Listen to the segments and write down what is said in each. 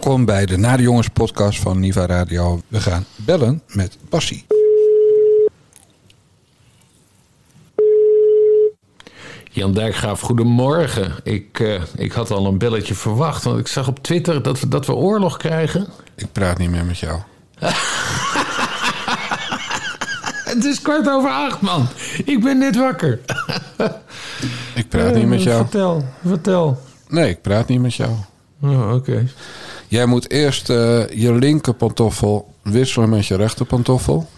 Welkom bij de Nade Jongens podcast van Niva Radio. We gaan bellen met passie. Jan Dijkgraaf, goedemorgen. Ik, eh, ik had al een belletje verwacht, want ik zag op Twitter dat we, dat we oorlog krijgen. Ik praat niet meer met jou. Het is kwart over acht, man. Ik ben net wakker. Ik praat niet met jou. Vertel, vertel. Nee, ik praat niet met jou. Oh, oké. Jij moet eerst eh, je linker pantoffel wisselen met je rechter pantoffel.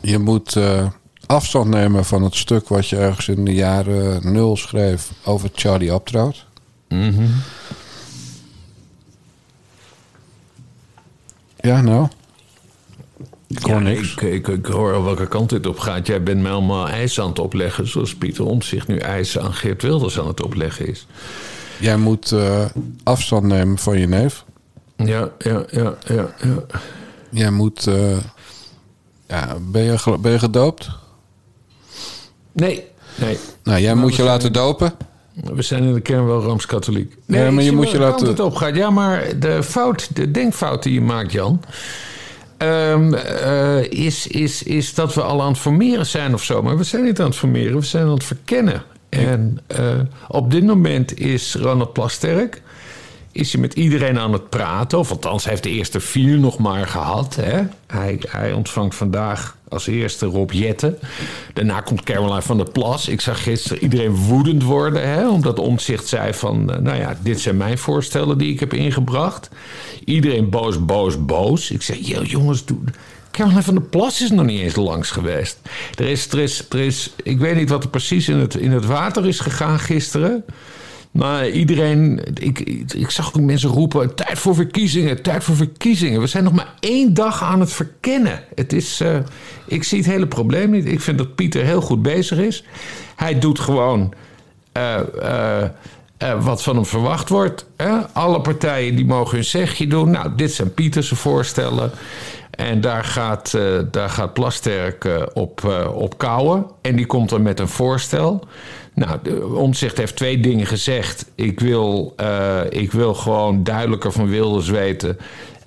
Je moet eh, afstand nemen van het stuk wat je ergens in de jaren nul schreef over Charlie Abtroot. Ja, nou. Ik hoor Ja, niks. ik, ik, ik hoor al welke kant dit op gaat. Jij bent mij allemaal eisen aan het opleggen... zoals Pieter Omtzigt nu eisen aan Geert Wilders aan het opleggen is. Jij moet eh, afstand nemen van je neef. Ja, ja, ja, ja, ja. Jij moet... eh, ja, ben, je, ben je gedoopt? Nee, nee. Nou, jij moet je laten dopen. We zijn in de kern wel Rooms-Katholiek. Ja, maar je moet je laten- het op gaat. Ja, maar de fout, de denkfout die je maakt, Jan... ehm, eh, is, is, is dat we al aan het formeren zijn of zo. Maar we zijn niet aan het formeren, we zijn aan het verkennen. En eh, op dit moment is Ronald Plasterk... is hij met iedereen aan het praten. Of althans, hij heeft de eerste vier nog maar gehad. Hè? Hij, hij ontvangt vandaag als eerste Rob Jetten. Daarna komt Caroline van der Plas. Ik zag gisteren iedereen woedend worden... Hè? omdat Omtzigt zei van... eh, nou ja, dit zijn mijn voorstellen die ik heb ingebracht. Iedereen boos, boos, boos. Ik zei, "Yo, jongens, doe... Caroline van der Plas is nog niet eens langs geweest. Er is, er is, er is, ik weet niet wat er precies in het, in het water is gegaan gisteren. Maar iedereen, ik, ik zag ook mensen roepen: tijd voor verkiezingen, tijd voor verkiezingen. We zijn nog maar één dag aan het verkennen. Het is, eh, ik zie het hele probleem niet. Ik vind dat Pieter heel goed bezig is. Hij doet gewoon eh, eh, wat van hem verwacht wordt. Hè? Alle partijen die mogen hun zegje doen. Nou, dit zijn Pieters voorstellen. En daar gaat, eh, daar gaat Plasterk eh, op, eh, op kouwen. En die komt dan met een voorstel. Nou, Omtzigt heeft twee dingen gezegd. Ik wil, ik wil gewoon duidelijker van Wilders weten...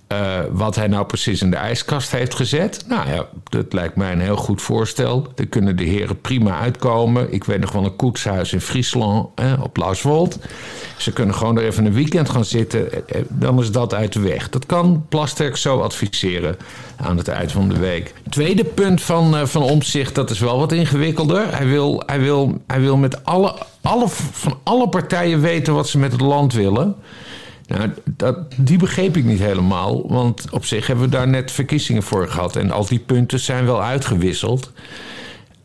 eh, wat hij nou precies in de ijskast heeft gezet. Nou ja, dat lijkt mij een heel goed voorstel. Daar kunnen de heren prima uitkomen. Ik weet nog wel een koetshuis in Friesland, op Lauswold. Ze kunnen gewoon er even een weekend gaan zitten. Eh, eh, Dan is dat uit de weg. Dat kan Plasterk zo adviseren aan het eind van de week. Tweede punt van, eh, van Omtzigt, dat is wel wat ingewikkelder. Hij wil, hij wil, hij wil met alle, alle, van alle partijen weten wat ze met het land willen. Nou, dat, die begreep ik niet helemaal. Want op zich hebben we daar net verkiezingen voor gehad. En al die punten zijn wel uitgewisseld.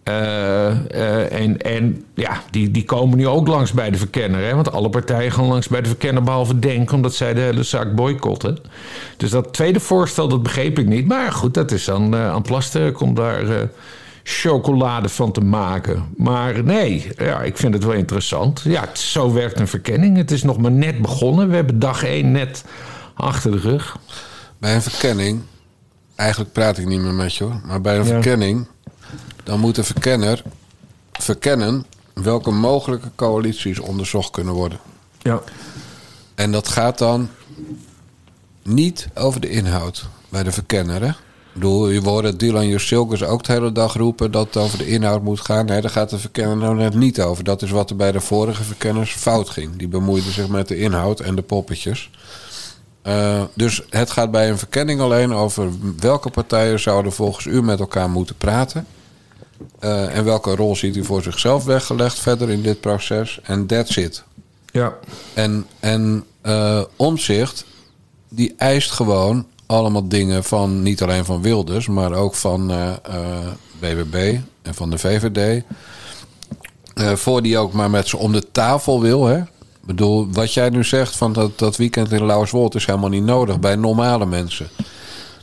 Eh, eh, en en ja, die, die komen nu ook langs bij de verkenner. Hè? Want alle partijen gaan langs bij de verkenner behalve Denk... omdat zij de hele zaak boycotten. Dus dat tweede voorstel, dat begreep ik niet. Maar goed, dat is aan, eh, aan Plasterk om daar eh, chocolade van te maken. Maar nee, ja, ik vind het wel interessant. Ja, het- zo werkt een verkenning. Het is nog maar net begonnen. We hebben dag één net achter de rug. Bij een verkenning, eigenlijk praat ik niet meer met je hoor, maar bij een Ja. verkenning, dan moet de verkenner verkennen welke mogelijke coalities onderzocht kunnen worden. Ja. En dat gaat dan niet over de inhoud bij de verkenner. Hè? Bedoel, je hoort Dylan Jusilkes ook de hele dag roepen dat het over de inhoud moet gaan. Nee, daar gaat de verkenner nou net niet over. Dat is wat er bij de vorige verkenners fout ging. Die bemoeiden zich met de inhoud en de poppetjes. Eh, dus het gaat bij een verkenning alleen over welke partijen zouden volgens u met elkaar moeten praten. Eh, en welke rol ziet u voor zichzelf weggelegd verder in dit proces. En that's it. Ja. En, en eh, Omzicht, die eist gewoon allemaal dingen van niet alleen van Wilders, maar ook van eh, eh, BBB en van de VVD. Eh, voor die ook maar met ze om de tafel wil. Hè? Ik bedoel, wat jij nu zegt van dat, dat weekend in Lauwerswold is helemaal niet nodig bij normale mensen.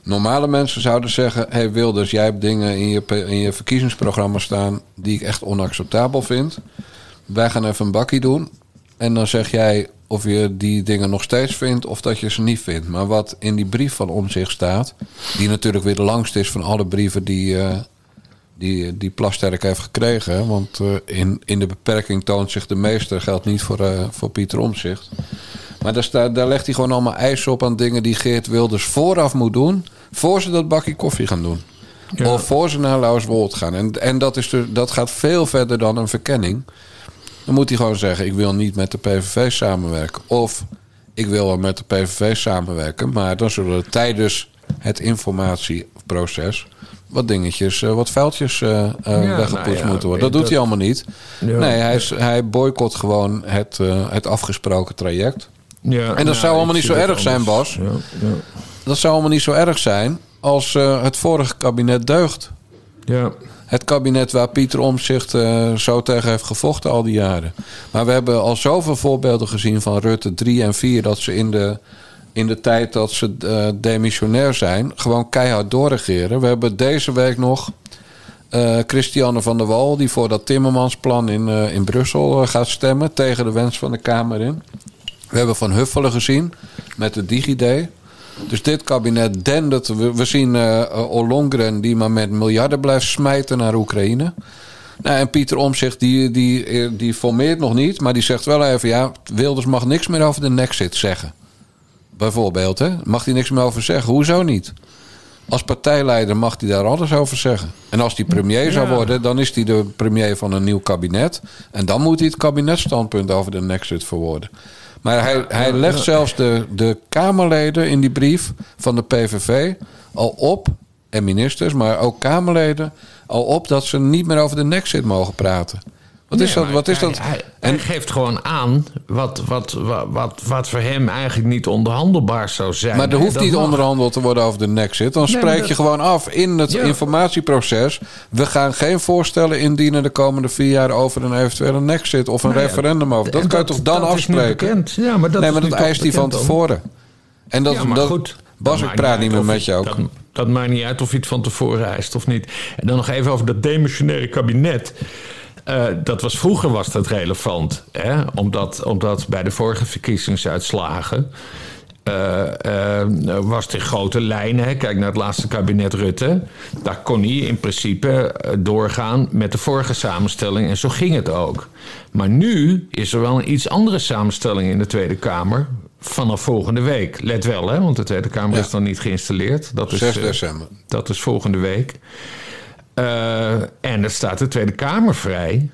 Normale mensen zouden zeggen: Hé hey Wilders, jij hebt dingen in je, in je verkiezingsprogramma staan die ik echt onacceptabel vind. Wij gaan even een bakkie doen. En dan zeg jij of je die dingen nog steeds vindt of dat je ze niet vindt. Maar wat in die brief van Omzicht staat, die natuurlijk weer de langste is van alle brieven die, eh, die, die Plasterk heeft gekregen. Want eh, in, in de beperking toont zich de meester. Geldt niet voor, eh, voor Pieter Omzicht. Maar daar, staat, daar legt hij gewoon allemaal eisen op aan dingen die Geert Wilders vooraf moet doen. Voor ze dat bakje koffie gaan doen. Ja. Of voor ze naar Lauwerswold gaan. En, en dat, is dus, dat gaat veel verder dan een verkenning. Dan moet hij gewoon zeggen: ik wil niet met de PVV samenwerken. Of ik wil wel met de PVV samenwerken. Maar dan zullen er tijdens het informatieproces wat dingetjes, eh, wat vuiltjes eh, eh, Ja, weggepoetst nou ja, moeten worden. Dat dat- doet hij allemaal niet. Ja. nee, hij, is, hij boycott gewoon het, eh, het afgesproken traject. Ja, En dat zou allemaal niet zo erg zijn. Bas. Dat zou allemaal niet zo erg zijn als eh, het vorige kabinet deugt. ja. Het kabinet waar Pieter Omtzigt eh, zo tegen heeft gevochten al die jaren. Maar we hebben al zoveel voorbeelden gezien van Rutte 3 en 4... dat ze in de, in de tijd dat ze eh, demissionair zijn... gewoon keihard doorregeren. We hebben deze week nog eh, Christiane van der Wal... die voor dat Timmermansplan in, in Brussel gaat stemmen... tegen de wens van de Kamer in. We hebben Van Huffelen gezien met de DigiD. Dus dit kabinet dendert. We, we zien Ollongren die maar met miljarden blijft smijten naar Oekraïne. Nou, en Pieter Omzicht die, die, eh, die formeert nog niet. Maar die zegt wel even... ja, Wilders mag niks meer over de Nexit zeggen. Bijvoorbeeld, hè? Mag hij niks meer over zeggen? Hoezo niet? Als partijleider mag hij daar alles over zeggen. En als hij premier zou worden... dan is hij de premier van een nieuw kabinet. En dan moet hij het kabinetstandpunt over de Nexit verwoorden. Maar hij, hij legt zelfs de, de Kamerleden in die brief van de PVV al op... en ministers, maar ook Kamerleden... al op dat ze niet meer over de Nexit mogen praten. Wat is dat? Wat is hij, dat? Hij, En- hij geeft gewoon aan wat, wat, wat, wat, wat voor hem eigenlijk niet onderhandelbaar zou zijn. Maar er hoeft niet mag. onderhandeld te worden over de Nexit. Dan Nee, spreek dat- je gewoon af in het Ja. informatieproces. We gaan geen voorstellen indienen de komende vier jaar over een eventuele Nexit of een Nou ja, referendum over. Dat kan je toch dan afspreken? Ja, maar dat nee, maar dat eist hij van tevoren. En dat, ja, maar dat, goed. Bas, ik praat niet meer met je ook. Dat, dat maakt niet uit of je het van tevoren eist of niet. En dan nog even over dat demissionaire kabinet. Eh, dat was, vroeger was dat relevant. Hè? Omdat, omdat bij de vorige verkiezingsuitslagen... eh, eh, was in grote lijnen. hè. Kijk naar het laatste kabinet Rutte. Daar kon hij in principe doorgaan met de vorige samenstelling. En zo ging het ook. Maar nu is er wel een iets andere samenstelling in de Tweede Kamer. Vanaf volgende week. Let wel, hè, want de Tweede Kamer Ja. is nog niet geïnstalleerd. Dat is, 6 eh, december. dat is volgende week. Eh, en er staat de Tweede Kamer vrij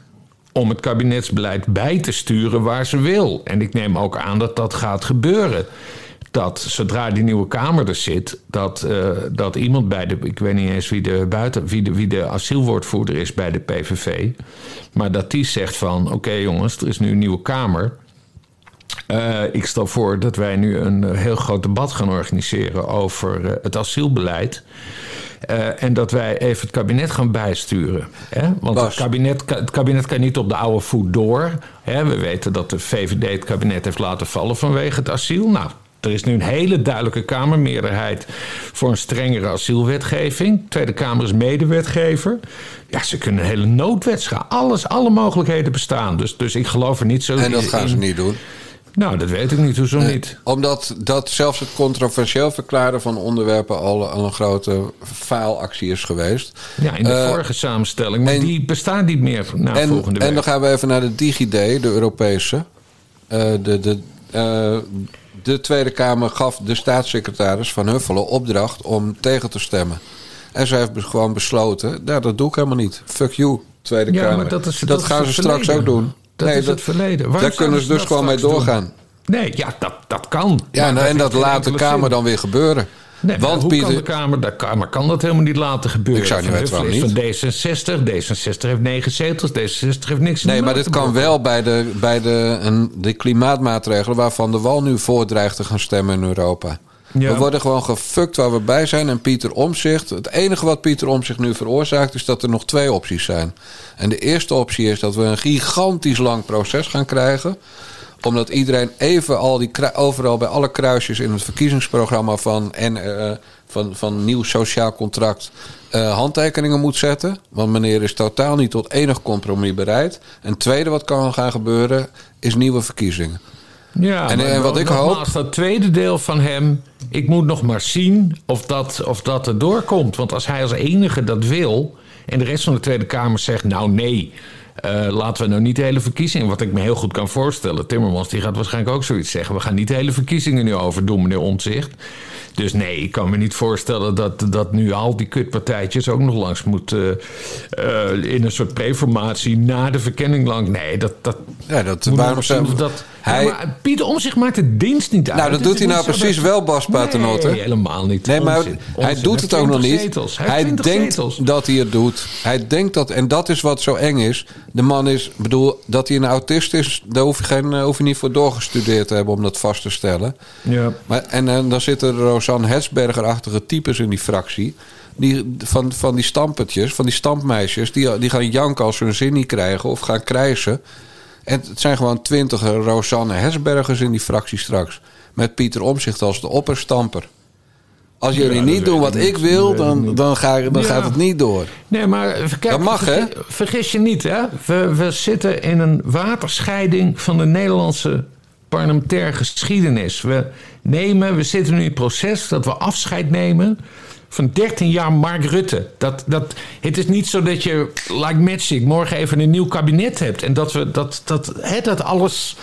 om het kabinetsbeleid bij te sturen waar ze wil. En ik neem ook aan dat dat gaat gebeuren. Dat zodra die nieuwe Kamer er zit, dat, eh, dat iemand bij de. Ik weet niet eens wie de, buiten, wie, de, wie de asielwoordvoerder is bij de PVV. Maar dat die zegt van: oké jongens, er is nu een nieuwe Kamer. Eh, ik stel voor dat wij nu een heel groot debat gaan organiseren over het asielbeleid. Eh, en dat wij even het kabinet gaan bijsturen. Hè? Want het kabinet, het kabinet kan niet op de oude voet door. Hè? We weten dat de VVD het kabinet heeft laten vallen vanwege het asiel. Nou, er is nu een hele duidelijke Kamermeerderheid voor een strengere asielwetgeving. De Tweede Kamer is medewetgever. Ja, ze kunnen een hele noodwet schrijven. Alles, alle mogelijkheden bestaan. Dus, dus ik geloof er niet zo En dat in- gaan ze niet doen. Nou, dat weet ik niet. Hoezo niet? Omdat dat zelfs het controversieel verklaren van onderwerpen al, al een grote faalactie is geweest. Ja, in de Eh, vorige samenstelling. Maar en- die bestaat niet meer na en, volgende week. en dan gaan we even naar de DigiD, de Europese. Eh, de, de, eh, de Tweede Kamer gaf de staatssecretaris Van Huffelen opdracht om tegen te stemmen. En zij heeft gewoon besloten, nou, dat doe ik helemaal niet. Fuck you, Tweede Ja, Kamer. maar dat is- dat gaan ze straks ook doen. Dat is het verleden. Waarom Daar kunnen ze dus dat gewoon mee doen? doorgaan. Nee, ja, dat, dat kan. Ja, Maar en, en dat laat de Kamer zin. dan weer gebeuren. Nee, Want hoe Pieter, kan de Kamer... De Kamer kan dat helemaal niet laten gebeuren. Ik zou niet weten waarom is van D66. D66 heeft negen zetels. D66 heeft niks Nee, maar dit kan wel bij de, bij de, een, de klimaatmaatregelen waarvan de Wal nu voor dreigt te gaan stemmen in Europa. We worden gewoon gefukt waar we bij zijn. En Pieter Omzicht, het enige wat Pieter Omzicht nu veroorzaakt, is dat er nog twee opties zijn. En de eerste optie is dat we een gigantisch lang proces gaan krijgen omdat iedereen even al die overal bij alle kruisjes in het verkiezingsprogramma van, en, eh, van, van nieuw sociaal contract eh, handtekeningen moet zetten. Want meneer is totaal niet tot enig compromis bereid. En het tweede wat kan gaan gebeuren is nieuwe verkiezingen. Ja, En- en wat ik hoop- dat tweede deel van hem... Ik moet nog maar zien of dat, of dat er doorkomt. Want als hij als enige dat wil... En de rest van de Tweede Kamer zegt, nou nee... Uh, laten we nou niet de hele verkiezingen, wat ik me heel goed kan voorstellen. Timmermans die gaat waarschijnlijk ook zoiets zeggen. We gaan niet de hele verkiezingen nu overdoen, meneer Omtzigt. Dus nee, ik kan me niet voorstellen dat, dat nu al die kutpartijtjes ook nog langs moeten. Uh, in een soort preformatie na de verkenning lang. Nee, dat. dat ja, dat, waarom zijn dat, hij... Ja, maar Pieter Omtzigt maakt de dienst niet uit. Nou, dat doet hij nou precies wel, Bas Paternotte. Nee, helemaal niet. Nee, maar hij doet het ook nog niet. Hij, denkt dat hij het doet. Hij denkt dat, en dat is wat zo eng is. De man is, bedoel, dat hij een autist is, daar hoef je, geen, hoef je niet voor doorgestudeerd te hebben om dat vast te stellen. Ja. Maar, en, en dan zitten er Rosanne Hetsberger-achtige types in die fractie. Die, van, van die stampertjes, van die stampmeisjes, die, die gaan janken als ze hun zin niet krijgen of gaan krijsen. En het zijn gewoon twintig Rosanne Hesbergers in die fractie straks. Met Pieter Omzicht als de opperstamper. Als jullie niet doen wat ik wil, dan, dan, ga, dan gaat het niet door. Nee, maar kijk, dat mag, vergis, hè? Vergis je niet, hè? We, we zitten in een waterscheiding van de Nederlandse parlementaire geschiedenis. We nemen, we zitten nu in het proces dat we afscheid nemen van 13 jaar Mark Rutte. Dat, dat, het is niet zo dat je, like magic, morgen even een nieuw kabinet hebt. En dat we dat, dat, hè, dat alles.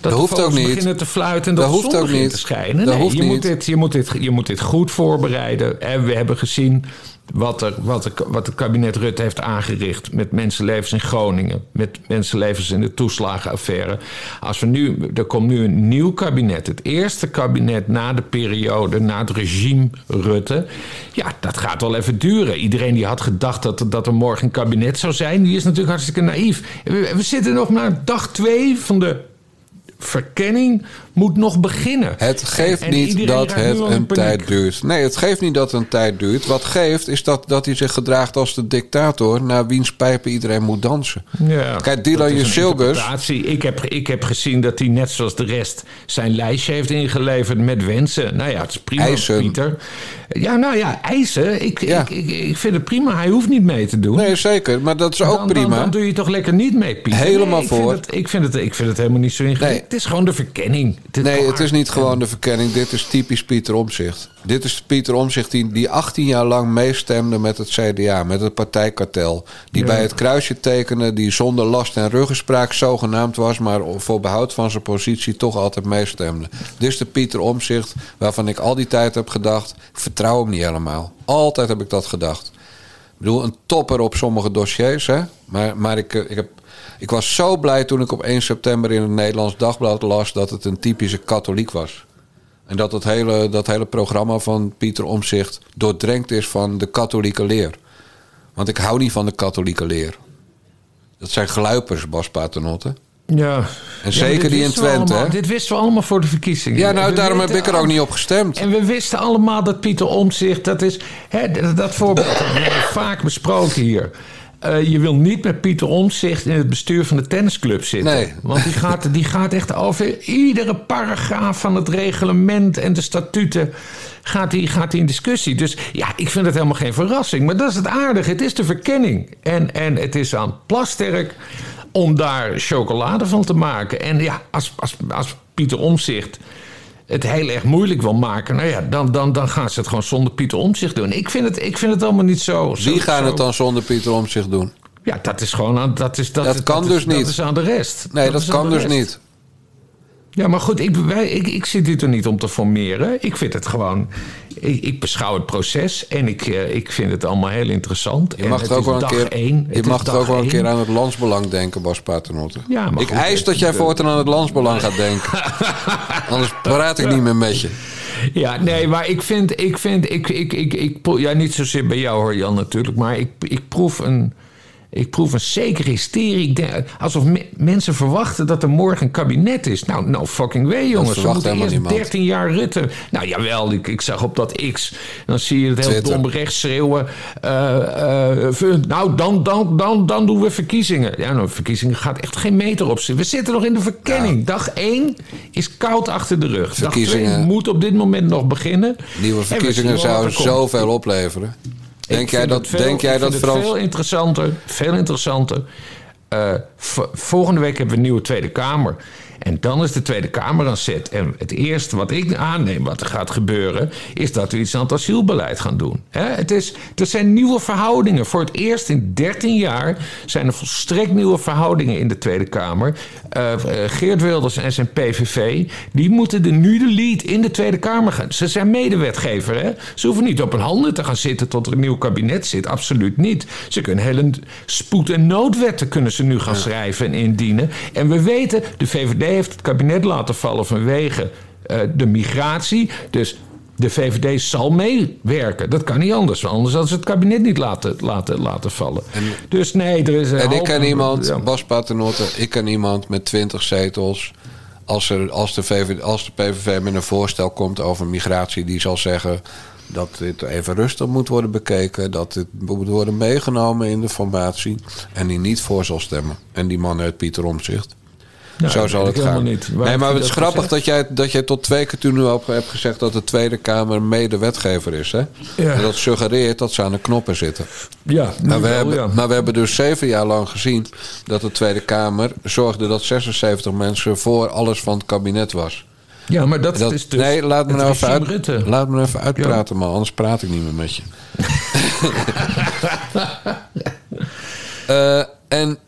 Dat, dat hoeft ook niet. beginnen te fluiten en dat, dat hoeft ook niet te schijnen. Dat nee, hoeft je, niet. Moet dit, je, moet dit, je moet dit goed voorbereiden. En we hebben gezien wat, er, wat, er, wat het kabinet Rutte heeft aangericht met mensenlevens in Groningen, met mensenlevens in de toeslagenaffaire. Als we nu, er komt nu een nieuw kabinet, het eerste kabinet na de periode, na het regime Rutte. Ja, dat gaat wel even duren. Iedereen die had gedacht dat, dat er morgen een kabinet zou zijn, die is natuurlijk hartstikke naïef. We, we zitten nog maar dag twee van de verkenning moet nog beginnen. Het geeft En niet dat het een tijd duurt. Nee, het geeft niet dat het een tijd duurt. Wat geeft is dat, dat hij zich gedraagt als de dictator... naar wiens pijpen iedereen moet dansen. Ja, Kijk, Dylan Jusilgus... Ik heb, ik heb gezien dat hij net zoals de rest zijn lijstje heeft ingeleverd met wensen. Nou ja, het is prima, Eisen. Pieter. Ja, nou ja, eisen. Ik, Ja. ik, ik, ik vind het prima. Hij hoeft niet mee te doen. Nee, zeker. Maar dat is ook prima. Dan, dan doe je toch lekker niet mee, Pieter. Helemaal Nee, ik vind voor. het- ik, vind het, ik vind het helemaal niet zo ingewikkeld. Nee. Het is gewoon de verkenning. Nee, het is niet gewoon de verkenning. Dit is typisch Pieter Omzicht. Dit is Pieter Omzicht die, die 18 jaar lang meestemde met het CDA, met het partijkartel. Die Ja. bij het kruisje tekende, die zonder last en ruggenspraak zogenaamd was, maar voor behoud van zijn positie toch altijd meestemde. Dit is de Pieter Omzicht waarvan ik al die tijd heb gedacht: ik vertrouw hem niet helemaal. Altijd heb ik dat gedacht. Ik bedoel, een topper op sommige dossiers, hè? Maar, maar ik, eh, ik, heb, ik was zo blij toen ik op 1 september in het Nederlands Dagblad las dat het een typische katholiek was. En dat het hele, dat hele programma van Pieter Omzicht doordrenkt is van de katholieke leer. Want ik hou niet van de katholieke leer. Dat zijn gluipers, Bas Paternotte. Ja. En zeker die in Twente, allemaal-? Dit wisten we allemaal voor de verkiezingen. Ja, nou, daarom heb ik er ook niet op gestemd. En we wisten allemaal dat Pieter Omtzigt, dat is hè, dat, dat voorbeeld hebben we vaak besproken hier. Eh, je wil niet met Pieter Omtzigt in het bestuur van de tennisclub zitten. Nee. Want die gaat, die gaat echt over iedere paragraaf van het reglement en de statuten. Gaat die, gaat die in discussie. Dus ja, ik vind het helemaal geen verrassing. Maar dat is het aardige. Het is de verkenning. En, en het is aan Plasterk om daar chocolade van te maken. En ja, als, als, als Pieter Omzicht het heel erg moeilijk wil maken, nou ja, dan, dan, dan gaan ze het gewoon zonder Pieter Omzicht doen. Ik vind het, ik vind het allemaal niet zo. zo Wie gaan zo- het dan zonder Pieter Omzicht doen? Ja, dat is gewoon aan, dat is, dat, Dat kan dus niet. Dat is aan de rest. Nee, dat, kan dus niet. Ja, maar goed, ik, wij, ik, ik zit hier toch niet om te formeren. Ik vind het gewoon. Ik, ik beschouw het proces en ik, eh, ik vind het allemaal heel interessant. Je mag en toch ook het wel een keer, één. je Het mag toch ook wel een keer aan het landsbelang denken, Bas Paternotte. Ja, maar ik goed, eis het- dat jij voortaan aan het landsbelang gaat denken. Anders praat ik niet meer met je. Ja, nee, maar ik vind, ik vind, ik, ik, ik, ik, ja, niet zozeer bij jou hoor Jan natuurlijk, maar ik, ik proef een, ik proef een zekere hysterie. Alsof me- mensen verwachten dat er morgen een kabinet is. Nou, nou fucking way jongens. We verwacht moeten eerst niemand. 13 jaar Rutte. Nou jawel, ik, ik zag op dat X, dan zie je het heel Twitter. dom rechts schreeuwen. eh, eh, v- nou, dan, dan, dan, dan doen we verkiezingen. Ja, nou, verkiezingen gaat echt geen meter op zitten. We zitten nog in de verkenning. Dag 1 is koud achter de rug. Dag 2 Verkiezingen- moet op dit moment nog beginnen. Nieuwe En we verkiezingen zouden zoveel opleveren. Denk jij dat, veel- denk jij dat Frans... veel interessanter, veel interessanter. V- volgende week hebben we een nieuwe Tweede Kamer. En dan is de Tweede Kamer aan zet. En het eerste wat ik aanneem wat er gaat gebeuren... is dat we iets aan het asielbeleid gaan doen. Het is, er zijn nieuwe verhoudingen. Voor het eerst in 13 jaar zijn er volstrekt nieuwe verhoudingen in de Tweede Kamer. Uh, Geert Wilders en zijn PVV... die moeten de, nu de lead in de Tweede Kamer gaan. Ze zijn medewetgever. Hè? Ze hoeven niet op hun handen te gaan zitten tot er een nieuw kabinet zit. Absoluut niet. Ze kunnen hele spoed- en noodwetten kunnen ze nu gaan schrijven en indienen. En we weten, de VVD heeft het kabinet laten vallen vanwege uh, de migratie. Dus de VVD zal meewerken. Dat kan niet anders. Anders hadden ze het kabinet niet laten, laten, laten vallen. En, dus nee, er is een. En ik ken iemand, ja. Bas Paternotte, ik ken iemand met 20 zetels. Als, er, als, de VVD, als de PVV met een voorstel komt over migratie, die zal zeggen dat dit even rustig moet worden bekeken. Dat dit moet worden meegenomen in de formatie. En die niet voor zal stemmen. En die man uit Pieter Omzicht. Zo zal het gaan. Niet. nee, maar het is grappig dat jij, dat jij tot twee keer toen nu op hebt gezegd dat de Tweede Kamer mede-wetgever is. Hè? Ja. En dat suggereert dat ze aan de knoppen zitten. Ja, maar we, hebben, ja. maar we hebben dus zeven jaar lang gezien dat de Tweede Kamer zorgde dat 76 mensen voor alles van het kabinet was. Ja, maar dat, is dus. Nee, laat me, nou even, uit, laat me even uitpraten, ja. man. Anders praat ik niet meer met je. uh, en, en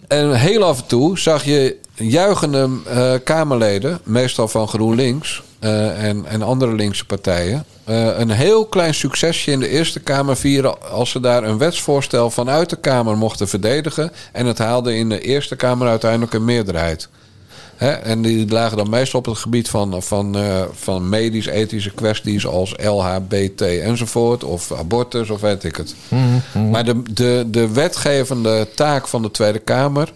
heel af en toe zag je juichende uh, Kamerleden, meestal van GroenLinks uh, en, en andere linkse partijen, uh, een heel klein succesje in de Eerste Kamer vieren als ze daar een wetsvoorstel vanuit de Kamer mochten verdedigen. En het haalde in de Eerste Kamer uiteindelijk een meerderheid. Hè? En die lagen dan meestal op het gebied van, van, van medisch-ethische kwesties als LHBT enzovoort. Of abortus of weet ik het. Mm -hmm. Maar de, de, de wetgevende taak van de Tweede Kamer...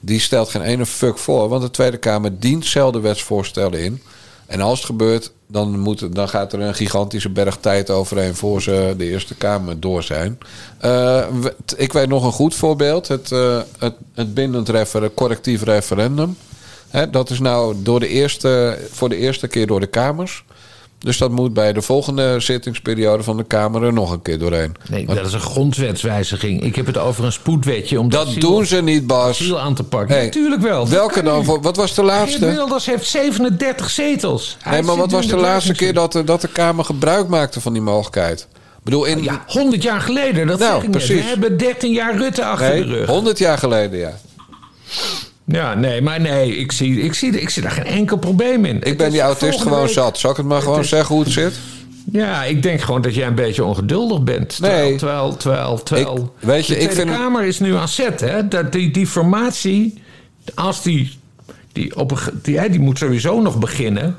die stelt geen ene fuck voor. Want de Tweede Kamer dient zelden wetsvoorstellen in. En als het gebeurt, dan, moet, dan gaat er een gigantische berg tijd overheen... voor ze de Eerste Kamer door zijn. Uh, ik weet nog een goed voorbeeld. Het, uh, het, bindend refer correctief referendum... Dat is nou door de eerste, voor de eerste keer door de Kamers. Dus dat moet bij de volgende zittingsperiode van de Kamer er nog een keer doorheen. Nee, Want, dat is een grondwetswijziging. Ik heb het over een spoedwetje om dat asiel, doen ze niet, Bas. asiel aan te pakken. Nee. Natuurlijk wel. Welke dan? Voor, wat was de laatste? Geert Wilders heeft 37 zetels. Hij nee, maar wat was de laatste keer dat de, dat de Kamer gebruik maakte van die mogelijkheid? Ik bedoel, in... Ja, 100 jaar geleden, dat nou, zeg ik precies. Net. We hebben 13 jaar Rutte achter nee, de rug. 100 jaar geleden, ja. Ja, nee, maar nee, ik zie, ik zie, ik zie daar geen enkel probleem in. Ik het ben die autist gewoon week, zat. Zal ik het maar gewoon is, zeggen hoe het zit? Ja, ik denk gewoon dat jij een beetje ongeduldig bent. Terwijl, nee. terwijl, terwijl, terwijl ik, weet je, de ik vind... Kamer is nu aan zet. Hè? Dat die, die formatie, als die, die, op een, die, die moet sowieso nog beginnen.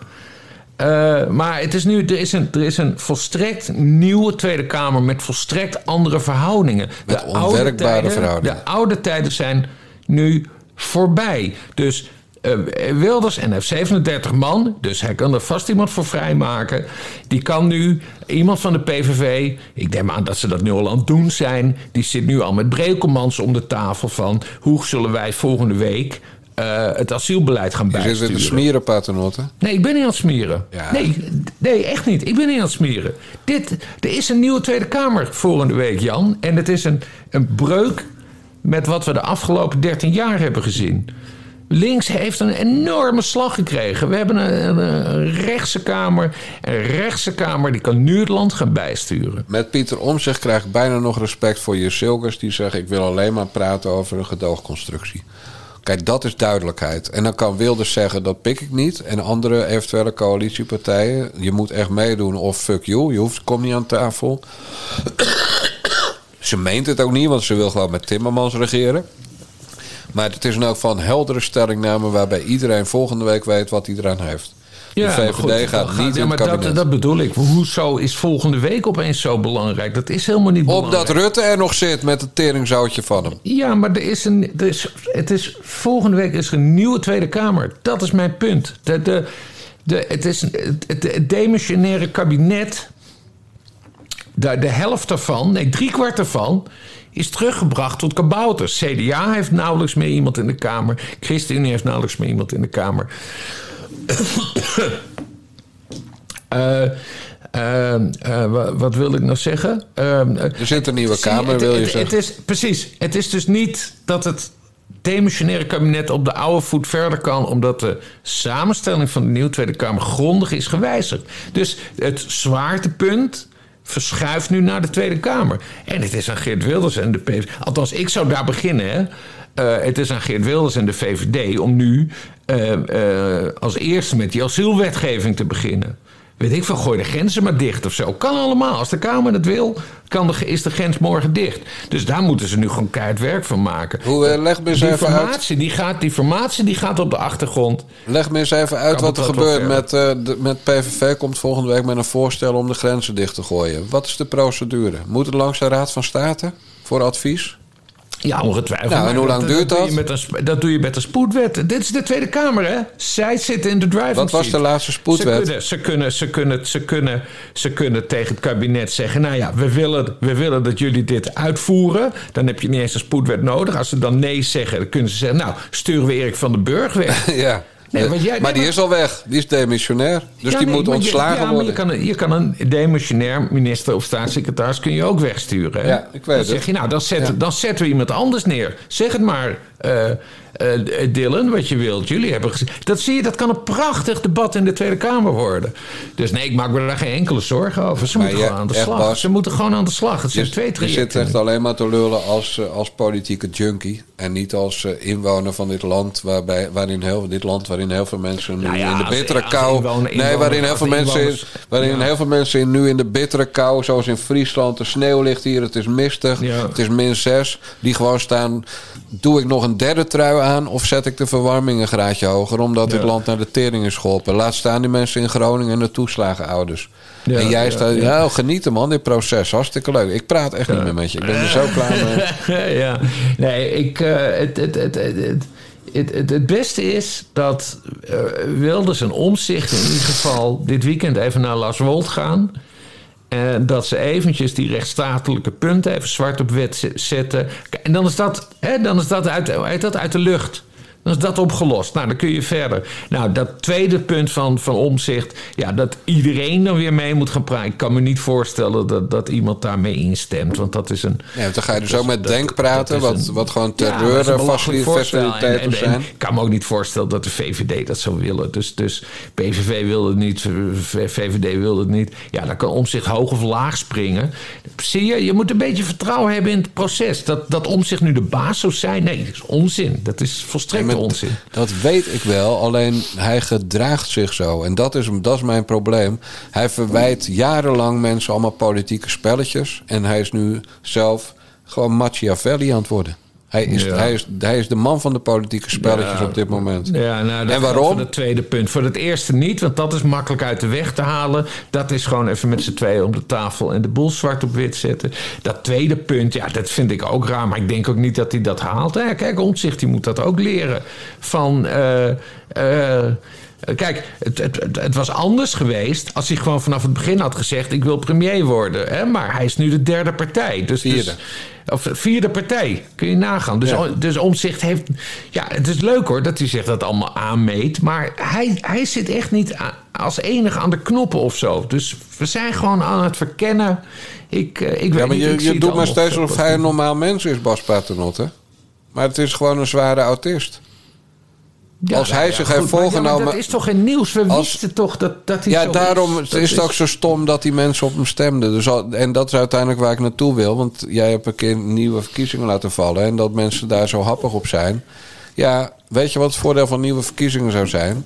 Uh, maar het is nu, er, is een, er is een volstrekt nieuwe Tweede Kamer met volstrekt andere verhoudingen. Met de onwerkbare tijden, verhoudingen. De oude tijden zijn nu voorbij. Dus uh, Wilders en heeft 37 man, dus hij kan er vast iemand voor vrijmaken. Die kan nu, iemand van de PVV, ik denk aan dat ze dat nu al aan het doen zijn, die zit nu al met Brekelmans om de tafel van hoe zullen wij volgende week uh, het asielbeleid gaan bijsturen. Je zit te smeren, paternotte? Nee, ik ben niet aan het smeren. Ja. Nee, nee, echt niet. Ik ben niet aan het smeren. Dit, er is een nieuwe Tweede Kamer volgende week, Jan. En het is een, een breuk met wat we de afgelopen 13 jaar hebben gezien. Links heeft een enorme slag gekregen. We hebben een, een, rechtse kamer. Een rechtse kamer die kan nu het land gaan bijsturen. Met Pieter Omzicht krijg ik bijna nog respect voor je Silkers. Die zeggen ik wil alleen maar praten over een gedoogconstructie. Kijk, dat is duidelijkheid. En dan kan Wilders zeggen dat pik ik niet. En andere eventuele coalitiepartijen. Je moet echt meedoen of fuck you. Je hoeft, kom niet aan tafel. Ze meent het ook niet, want ze wil gewoon met Timmermans regeren. Maar het is geval een heldere stellingname waarbij iedereen volgende week weet wat hij eraan heeft. De Ja, VVD goed, gaat niet ja, in maar dat, dat bedoel ik. Hoezo is volgende week opeens zo belangrijk? Dat is helemaal niet belangrijk. Omdat Rutte er nog zit met het teringzoutje van hem. Ja, maar er is een, er is, het is, volgende week is er een nieuwe Tweede Kamer. Dat is mijn punt. De, de, de, het, is, het, het, het demissionaire kabinet, de, de helft daarvan, nee, driekwart daarvan, is teruggebracht tot kabouters. CDA heeft nauwelijks meer iemand in de Kamer. ChristenUnie heeft nauwelijks meer iemand in de Kamer. Eh, eh, eh, wa- wat wil ik nou zeggen? Eh, Er zit een nieuwe Kamer, het- wil je zeggen. Het is, precies. Het is dus niet dat het demissionaire kabinet op de oude voet verder kan, omdat de samenstelling van de nieuwe Tweede Kamer grondig is gewijzigd. Dus het zwaartepunt verschuift nu naar de Tweede Kamer. En het is aan Geert Wilders en de PVV. Althans, ik zou daar beginnen. Hè. Uh, het is aan Geert Wilders en de VVD om nu uh, uh, als eerste met die asielwetgeving te beginnen. Weet ik veel, gooi de grenzen maar dicht of zo. Kan allemaal. Als de Kamer het wil, kan de, is de grens morgen dicht. Dus daar moeten ze nu gewoon keihard werk van maken. Hoe, uh, leg me eens die even formatie, uit. Die, gaat, die formatie die gaat op de achtergrond. Leg me eens even uit Kan wat er gebeurt met, uh, de, met PVV. Komt volgende week met een voorstel om de grenzen dicht te gooien. Wat is de procedure? Moet het langs de Raad van State voor advies? Ja, ongetwijfeld. Nou, en hoe lang duurt dat? een, sp- dat doe je met een spoedwet. Dit is de Tweede Kamer, hè? Zij zitten in de driving Wat was seat. de laatste spoedwet? Ze kunnen, ze, kunnen, ze, kunnen, ze, kunnen, ze kunnen tegen het kabinet zeggen... nou ja, we willen, we willen dat jullie dit uitvoeren. Dan heb je niet eens een spoedwet nodig. Als ze dan nee zeggen, dan kunnen ze zeggen... nou, sturen we Erik van den Burg weg. ja. Nee, want jij- maar die is al weg. Die is demissionair. Dus Ja, die nee, moet ontslagen ja, worden. Je kan, je kan een demissionair minister of staatssecretaris kun je ook wegsturen. hè? Ja, ik weet dan het. zeg je, nou, dan zetten, Ja. dan zetten we iemand anders neer. Zeg het maar, eh, eh, Dylan, wat je wilt. Jullie hebben gezegd. Dat zie je, dat kan een prachtig debat in de Tweede Kamer worden. Dus nee, ik maak me daar geen enkele zorgen over. Ze Maar moeten gewoon aan de slag. Bas, Ze moeten gewoon aan de slag. Het zijn Je, twee je zit trajecten. echt alleen maar te lullen als, eh, als politieke junkie. En niet als inwoner van dit land. Waarbij, waarin heel, dit land waarin heel veel mensen nu Nou ja, in de bittere als kou. inwoner- nee, waarin heel veel mensen, waarin ja. heel veel mensen nu in de bittere kou. Zoals in Friesland. De sneeuw ligt hier. Het is mistig. Ja. Het is min 6. Die gewoon staan. Doe ik nog een derde trui aan of zet ik de verwarming een graadje hoger omdat het land naar de tering is geholpen? Laat staan die mensen in Groningen en de toeslagenouders. Ja, en jij staat, ja, nou, genieten man, dit proces, hartstikke leuk. Ik praat echt niet meer met je, ik ben er zo klaar mee. ja, nee, ik, uh, het, het, het, het het, beste is dat wilde Wilders en Omzicht in ieder geval dit weekend even naar Las Wold gaan. En dat ze eventjes die rechtsstatelijke punten even zwart op wet zetten. En dan is dat, hè, dan is dat, uit, uit, dat uit de lucht. Dan is dat opgelost. Nou, dan kun je verder. Nou, dat tweede punt van, van omzicht. Ja, dat iedereen dan weer mee moet gaan praten. Ik kan me niet voorstellen dat, dat iemand daarmee instemt. Want dat is een. Ja, dan ga je dus ook met Denk praten, wat, een- wat gewoon Ja, terreurfaciliteiten en- en zijn. Ik kan me ook niet voorstellen dat de VVD dat zou willen. Dus, dus PVV wil het niet, VVD wil het niet. Ja, dan kan omzicht hoog of laag springen. Zie je, je moet een beetje vertrouwen hebben in het proces. Dat, dat omzicht nu de baas zou zijn, nee, dat is onzin. Dat is volstrekt Onzin. Dat weet ik wel, alleen hij gedraagt zich zo. En dat is, dat is mijn probleem. Hij verwijt jarenlang mensen allemaal politieke spelletjes. En hij is nu zelf gewoon Machiavelli aan het worden. Hij is, Ja. hij is, hij is de man van de politieke spelletjes Ja. op dit moment. Ja, nou, dat En waarom? Voor het tweede punt. Voor het eerste niet, want dat is makkelijk uit de weg te halen. Dat is gewoon even met z'n tweeën om de tafel en de boel zwart op wit zetten. Dat tweede punt, ja, dat vind ik ook raar. Maar ik denk ook niet dat hij dat haalt. Ja, kijk, Omtzigt, die moet dat ook leren. Van. eh, eh, Kijk, het, het, het, het was anders geweest als hij gewoon vanaf het begin had gezegd: Ik wil premier worden. Hè? Maar hij is nu de derde partij. Dus, Vierde. Dus, of vierde partij, kun je nagaan. Dus, Ja. dus Omzicht heeft. Ja, het is leuk hoor dat hij zich dat allemaal aanmeet. Maar hij, hij zit echt niet als enige aan de knoppen of zo. Dus we zijn gewoon aan het verkennen. Ik, eh, ik Ja, weet maar niet, je, je doet maar steeds alsof hij een normaal mens is, Bas Paternotte. Maar het is gewoon een zware autist. Ja, als hij ja, zich goed, heeft ja, voorgenomen- dat is toch geen nieuws? We Als- wisten toch dat, dat hij Ja, zo daarom is. is het ook zo stom dat die mensen op hem stemden. Dus al, en dat is uiteindelijk waar ik naartoe wil. Want jij hebt een keer nieuwe verkiezingen laten vallen. En dat mensen daar zo happig op zijn. Ja, weet je wat het voordeel van nieuwe verkiezingen zou zijn?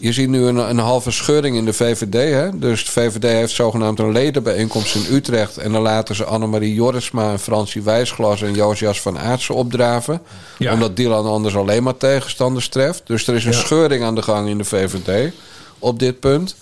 Je ziet nu een, een halve scheuring in de VVD. Hè? Dus de VVD heeft zogenaamd een ledenbijeenkomst in Utrecht. En dan laten ze Annemarie Jorisma en Francie Wijsglas en Josias van Aartsen opdraven. Ja. Omdat Dylan anders alleen maar tegenstanders treft. Dus er is een Ja. scheuring aan de gang in de VVD op dit punt.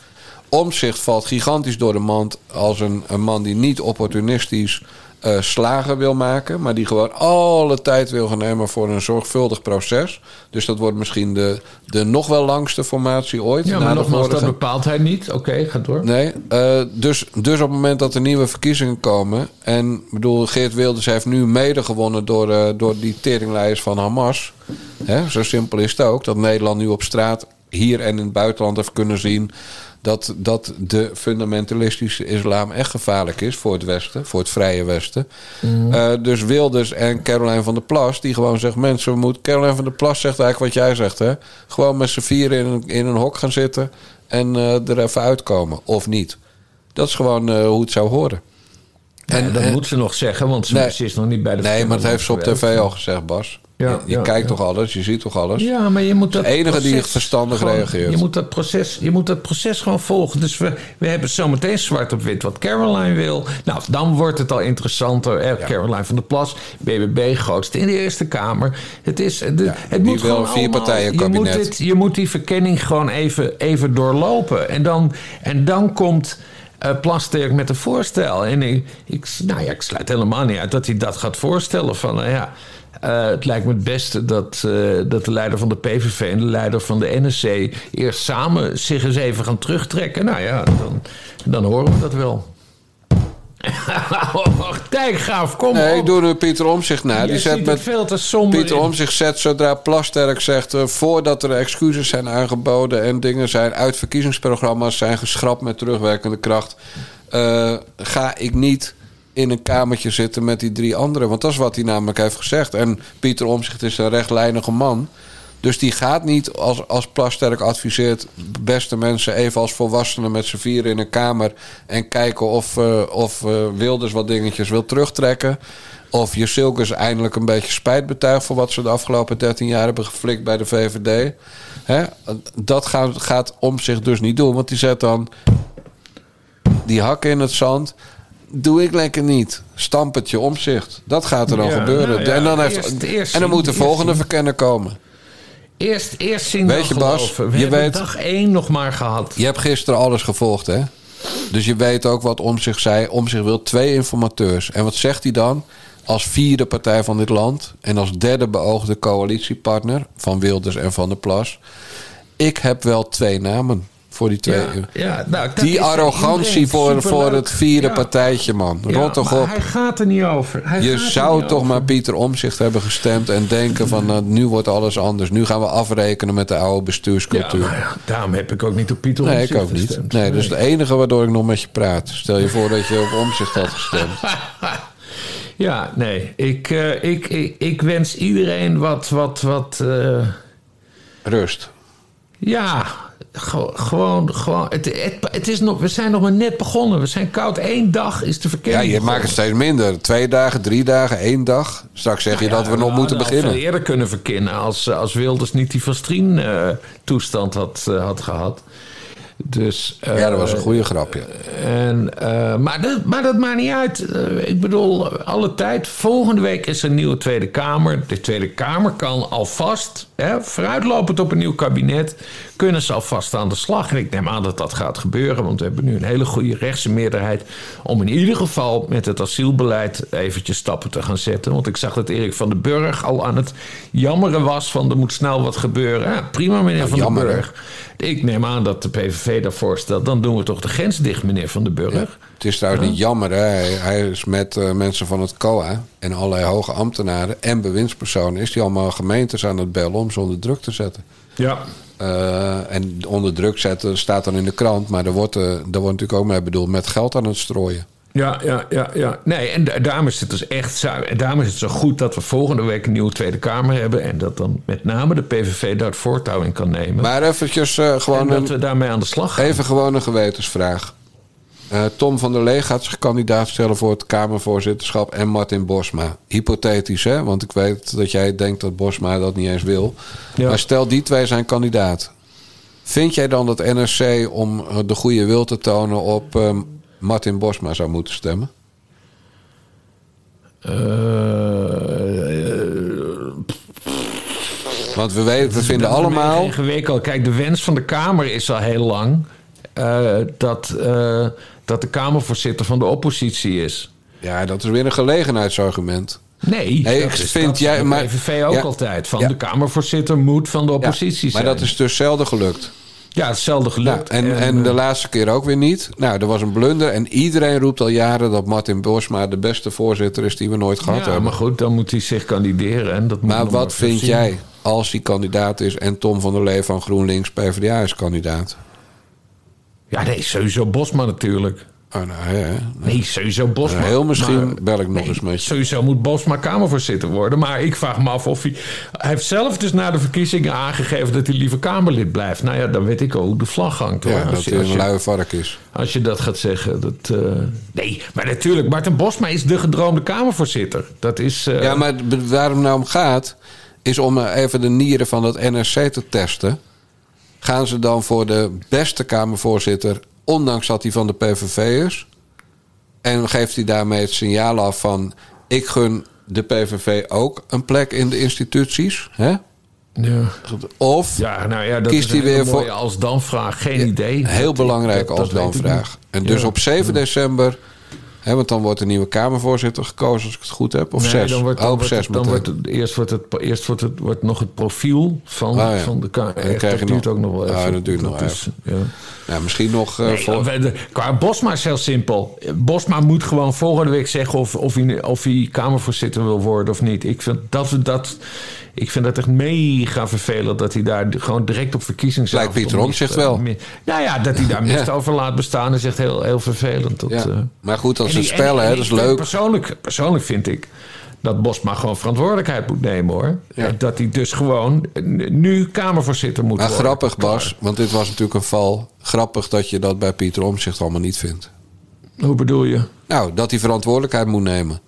Omzicht valt gigantisch door de mand als een, een man die niet opportunistisch eh, slagen wil maken, maar die gewoon alle tijd wil gaan nemen voor een zorgvuldig proces. Dus dat wordt misschien de, de nog wel langste formatie ooit. Ja, maar nogmaals, dat bepaalt hij niet. Oké, ga door. Nee, eh, dus, dus op het moment dat er nieuwe verkiezingen komen. En ik bedoel, Geert Wilders heeft nu mede gewonnen door, eh, door die teringlijst van Hamas. Hè, zo simpel is het ook. Dat Nederland nu op straat hier en in het buitenland heeft kunnen zien. Dat, dat de fundamentalistische islam echt gevaarlijk is voor het Westen, voor het vrije Westen. Eh, dus Wilders en Caroline van der Plas, die gewoon zegt: mensen, we moeten. Caroline van der Plas zegt eigenlijk wat jij zegt, hè? Gewoon met z'n vieren in een, in een hok gaan zitten en eh, er even uitkomen, of niet. Dat is gewoon eh, hoe het zou horen. En, dat en- moet ze nog zeggen, want ze, Nee. is nog niet bij de Nee, maar dat heeft ze op tv al gezegd, Bas. Ja, je kijkt toch alles, je ziet toch alles. Ja, maar je moet dat De enige die proces verstandig gewoon- reageert. Je moet, dat proces, je moet dat proces gewoon volgen. Dus we, we hebben zometeen zwart op wit wat Caroline wil. Nou, dan wordt het al interessanter. Caroline van der Plas, BBB, grootste in de Eerste Kamer. Het, is, de, het die moet gewoon een vierpartijen allemaal- je moet, kabinet. dit, je moet die verkenning gewoon even, even doorlopen. En dan, en dan komt... eh Plasterk met een voorstel. En ik, ik, nou ja, ik sluit helemaal niet uit dat hij dat gaat voorstellen. Van, nou ja, eh, het lijkt me het beste dat, eh, dat de leider van de PVV en de leider van de NSC eerst samen zich eens even gaan terugtrekken. Nou ja, dan, dan horen we dat wel. Dijkgraaf, kom Nee, op. ik doe nu Pieter Omzicht na. Jij Die zet er met veel te somber Pieter. Omzicht zet zodra Plasterk zegt... eh, voordat er excuses zijn aangeboden en dingen zijn... uit verkiezingsprogramma's zijn geschrapt met terugwerkende kracht... ga ik niet in een kamertje zitten met die drie anderen. Want dat is wat hij namelijk heeft gezegd. En Pieter Omzicht is een rechtlijnige man... Dus die gaat niet als, als Plasterk adviseert... beste mensen even als volwassenen met z'n vieren in een kamer... en kijken of, eh, of eh, Wilders wat dingetjes wil terugtrekken... of Jusilkes eindelijk een beetje spijt betuigt... voor wat ze de afgelopen 13 jaar hebben geflikt bij de VVD. Hè? Dat gaat, gaat om zich dus niet doen. Want die zet dan die hakken in het zand... Doe ik lekker niet. Stampertje omzicht. Dat gaat er dan Ja, gebeuren. nou ja, en, dan heeft, eerst- eerst en dan moet de volgende zien. verkenner komen. Eerst, eerst zien Weet je, Bas. We je weet- dag één nog maar gehad. Je hebt gisteren alles gevolgd, hè? Dus je weet ook wat om zich zei. Om zich wil twee informateurs. En wat zegt hij dan? Als vierde partij van dit land en als derde beoogde coalitiepartner van Wilders en van der Plas. Ik heb wel twee namen voor die twee. Ja, ja, nou, die arrogantie voor, voor het vierde Ja. partijtje, man. Ja, Rot toch op. Hij gaat er niet over. Hij Je zou toch over. maar Pieter Omzicht hebben gestemd en denken van nou, nu wordt alles anders. Nu gaan we afrekenen met de oude bestuurscultuur. ja, daarom heb ik ook niet op Pieter Nee, ik ook niet. gestemd. Nee, dat is het enige waardoor ik nog met je praat. Stel je voor dat je op omzicht had gestemd. Ja, nee. Ik, eh, ik, ik, ik wens iedereen wat... wat, wat eh, Rust. ja, gewoon... gewoon het, het, het is nog, we zijn nog maar net begonnen. We zijn koud. Eén dag is de Ja, verkenning je maakt het steeds minder. Twee dagen, drie dagen, één dag. Straks zeg je dat we nog moeten beginnen. veel eerder kunnen verkennen als, als Wilders niet die Van Strien eh, toestand had, eh, had gehad. Dus, eh, Ja, dat was een goede grapje. En, eh, maar, dat, maar dat maakt niet uit. Eh, ik bedoel, alle tijd. Volgende week is er een nieuwe Tweede Kamer. De Tweede Kamer kan alvast, hè, vooruitlopend op een nieuw kabinet, kunnen ze alvast aan de slag. En ik neem aan dat dat gaat gebeuren, want we hebben nu een hele goede rechtse meerderheid om in ieder geval met het asielbeleid eventjes stappen te gaan zetten. Want ik zag dat Erik van den Burg al aan het jammeren was van er moet snel wat gebeuren. Ja, prima, meneer van den? Burg. Ik neem aan dat de PVV daarvoor stelt. Dan doen we toch de grens dicht, meneer Van den Burg. Het is trouwens niet jammer. Hè? Hij, hij is met eh, mensen van het COA en allerlei hoge ambtenaren en bewindspersonen... is hij allemaal gemeentes aan het bellen om ze onder druk te zetten. Ja. Eh, en onder druk zetten staat dan in de krant... maar daar wordt, eh, daar wordt natuurlijk ook mee bedoeld met geld aan het strooien. Ja, ja, ja, ja. Nee, en da- daarom is het dus echt zo, en daarom is het zo goed dat we volgende week een nieuwe Tweede Kamer hebben. En dat dan met name de PVV daar het voortouw in kan nemen. Maar eventjes eh, en gewoon dat een, we daarmee aan de slag gaan. Even gewoon een gewetensvraag. Eh, Tom van der Lee gaat zich kandidaat stellen voor het Kamervoorzitterschap en Martin Bosma. Hypothetisch, hè? Want ik weet dat jij denkt dat Bosma dat niet eens wil. Ja. Maar stel die twee zijn kandidaat. Vind jij dan dat NRC om eh, de goede wil te tonen op eh, Martin Bosma zou moeten stemmen? Eh, Want we, weten, we vinden allemaal. ingewikkeld. Kijk, de wens van de Kamer is al heel lang eh, dat, eh, dat de Kamervoorzitter van de oppositie is. Ja, dat is weer een gelegenheidsargument. Nee, ik is, vind jij- maar- PVV ook ja. altijd. Van Ja. de Kamervoorzitter moet van de Ja, oppositie maar zijn. dat is dus zelden gelukt. Ja, hetzelfde Nou, gelukt. en, en de laatste keer ook weer niet. Nou, er was een blunder. En iedereen roept al jaren dat Martin Bosma de beste voorzitter is die we nooit gehad ja, hebben. maar goed, dan moet hij zich kandideren. En dat moet Maar wat vind zien. jij als hij kandidaat is en Tom van der Lee van GroenLinks PvdA is kandidaat? Ja, nee, sowieso Bosma natuurlijk. Oh, nou, ja. Nee, sowieso Bosma. Heel misschien Maar- bel ik nog Nee, eens met je. Sowieso moet Bosma Kamervoorzitter worden. Maar ik vraag me af of hij... Hij heeft zelf dus na de verkiezingen aangegeven... dat hij liever Kamerlid blijft. Nou ja, dan weet ik al hoe de vlag hangt. Hoor. Ja, dat als, je, hij een luie vark is. als je dat gaat zeggen. Dat, eh, Nee, maar natuurlijk. Martin Bosma is de gedroomde Kamervoorzitter. Dat is... eh, Ja, maar waar het nou om gaat, is om even de nieren van het NRC te testen. Gaan ze dan voor de beste Kamervoorzitter, ondanks dat hij van de PVV is? En geeft hij daarmee het signaal af van: ik gun de PVV ook een plek in de instituties? Hè? ja. Of Ja, nou ja, dat Kiest is hij weer voor- als dan vraag. Geen idee. Heel Dat- dat- als dan vraag. En dus Ja. op 7 december, hè, want dan wordt een nieuwe Kamervoorzitter gekozen, als ik het goed heb. Of Nee, 6. Dan wordt, dan oh, wordt 6 het, dan wordt het, eerst wordt het, eerst wordt het wordt nog het profiel van, Ah, ja. van de Kamer. En je dat duurt nog- ook nog wel Ah, even. dat duurt nog is- ja. Nou, misschien nog eh, Nee, voor. we- de- qua Bosma is heel simpel. Bosma moet gewoon volgende week zeggen of, of, hij, of hij Kamervoorzitter wil worden of niet. Ik vind dat, dat, ik vind dat echt mega vervelend dat hij daar gewoon direct op verkiezingsavond... Lijkt Pieter om mist- wel. Nou ja, dat hij daar mist Ja. over laat bestaan is echt heel, heel vervelend. Dat, Ja. eh, Maar goed, als ze spellen, en- hè, dat is leuk. Persoonlijk, persoonlijk vind ik dat Bosma gewoon verantwoordelijkheid moet nemen hoor. Ja. Dat hij dus gewoon nu Kamervoorzitter moet Maar worden. grappig, Bas, want dit was natuurlijk een val. Grappig dat je dat bij Pieter Omzicht allemaal niet vindt. Hoe bedoel je? Nou, dat hij verantwoordelijkheid moet nemen.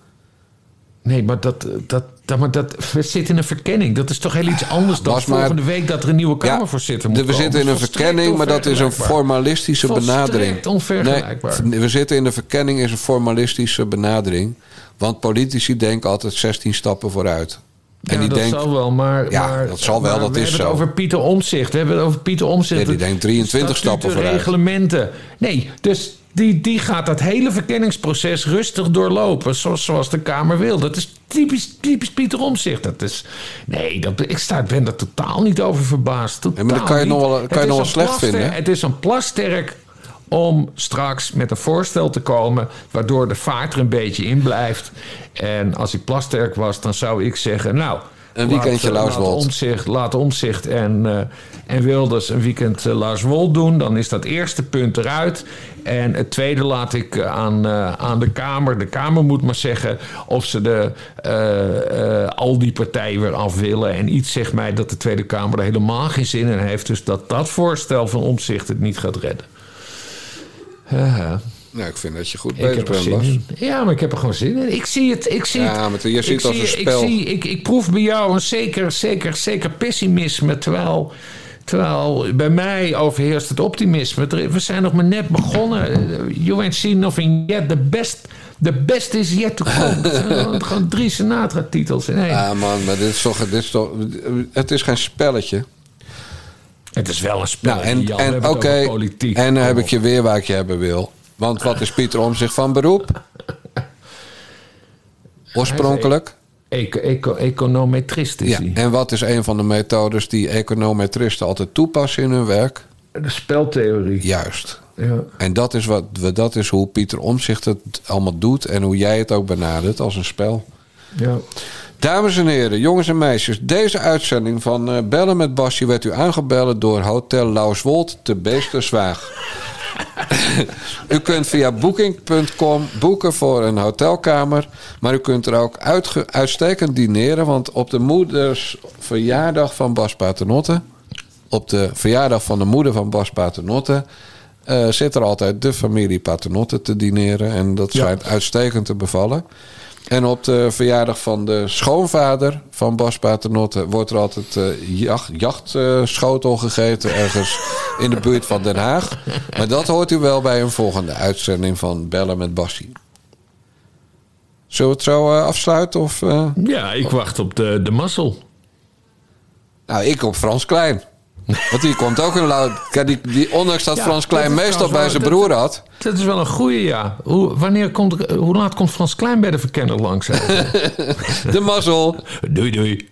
Nee, maar dat, dat, dat, maar dat, we zitten in een verkenning. Dat is toch heel iets anders dan volgende week dat er een nieuwe Kamervoorzitter de- moet we komen. zitten in een verkenning, maar dat is een formalistische benadering. onvergelijkbaar. Nee, we zitten in een verkenning, is een formalistische benadering. Want politici denken altijd 16 stappen vooruit. En ja, die dat denkt, zal wel, maar... Ja, maar, dat zal wel, maar dat we is hebben zo. het over Pieter Omzicht. We hebben het over Pieter Omzicht. Ja, die denkt 23 stappen vooruit. reglementen. Nee, dus die, die gaat dat hele verkenningsproces rustig doorlopen. Zoals, zoals de Kamer wil. Dat is typisch, typisch Pieter Omzicht. Dat is... Nee, dat, ik sta, ben daar totaal niet over verbaasd. Totaal maar dat kan je niet. nog wel- kan Het je is nog wel een slecht plaster- vinden, hè? Het is een plasterk om straks met een voorstel te komen... waardoor de vaart er een beetje in blijft. En als ik plasterk was, dan zou ik zeggen... nou, Een weekendje laat, Lars laat. Omtzigt, laat Omtzigt en, eh, en Wilders een weekend eh, Lars Wold doen. Dan is dat eerste punt eruit. En het tweede laat ik eh, aan, aan de Kamer. De Kamer moet maar zeggen of ze de, al die partijen weer af willen. En iets zegt mij dat de Tweede Kamer er helemaal geen zin in heeft. Dus dat dat voorstel van Omtzigt het niet gaat redden. Haha. Nou, ik vind dat je goed Ik bezig bent, Bas. Ja, maar ik heb er gewoon zin in. Ik zie het. Ik zie Ja, maar je ziet het als zie, een spel. Ik, zie, ik, ik proef bij jou een zeker, zeker, zeker pessimisme. Terwijl, terwijl bij mij overheerst het optimisme. We zijn nog maar net begonnen. Eh, You ain't seen nothing yet. The best, the best is yet to come. Gewoon- drie Sinatra-titels in één. Ja, man, maar dit is toch, dit is toch... Het is geen spelletje. het is wel een spel. Nou, en, en oké, en dan heb op. ik je weer waar ik je hebben wil. Want wat is Pieter om zich van beroep? Oorspronkelijk? Eco, eco, econometrist is Ja. hij. En wat is een van de methodes die econometristen altijd toepassen in hun werk? De speltheorie. Juist. Ja. En dat is, wat, we- dat is hoe Pieter Omzicht het allemaal doet en hoe jij het ook benadert als een spel. ja. Dames en heren, jongens en meisjes, deze uitzending van eh, Bellen met Basje werd u aangebellen door Hotel Lauswold te Beesterswaag. u kunt via booking.com boeken voor een hotelkamer, maar u kunt er ook uitstekend dineren, want op de moeders verjaardag van Bas Paternotte, op de verjaardag van de moeder van Bas Paternotte, eh, zit er altijd de familie Paternotte te dineren en dat Ja. schijnt uitstekend te bevallen. En op de verjaardag van de schoonvader van Bas Paternotte wordt er altijd eh, jacht, jachtschotel gegeten ergens in de buurt van Den Haag. Maar dat hoort u wel bij een volgende uitzending van Bellen met Bassie. Zullen we het zo eh, afsluiten? Of, eh? Ja, ik wacht op de, de mazzel. Nou, ik op Frans Klein. Want die komt ook een luid. Kijk, die, die, ondanks dat Ja, Frans Klein dat meestal bij zijn broer had. Dat is wel een goeie, ja. Hoe, wanneer komt, hoe laat komt Frans Klein bij de verkenner langs? De mazzel. doei, doei.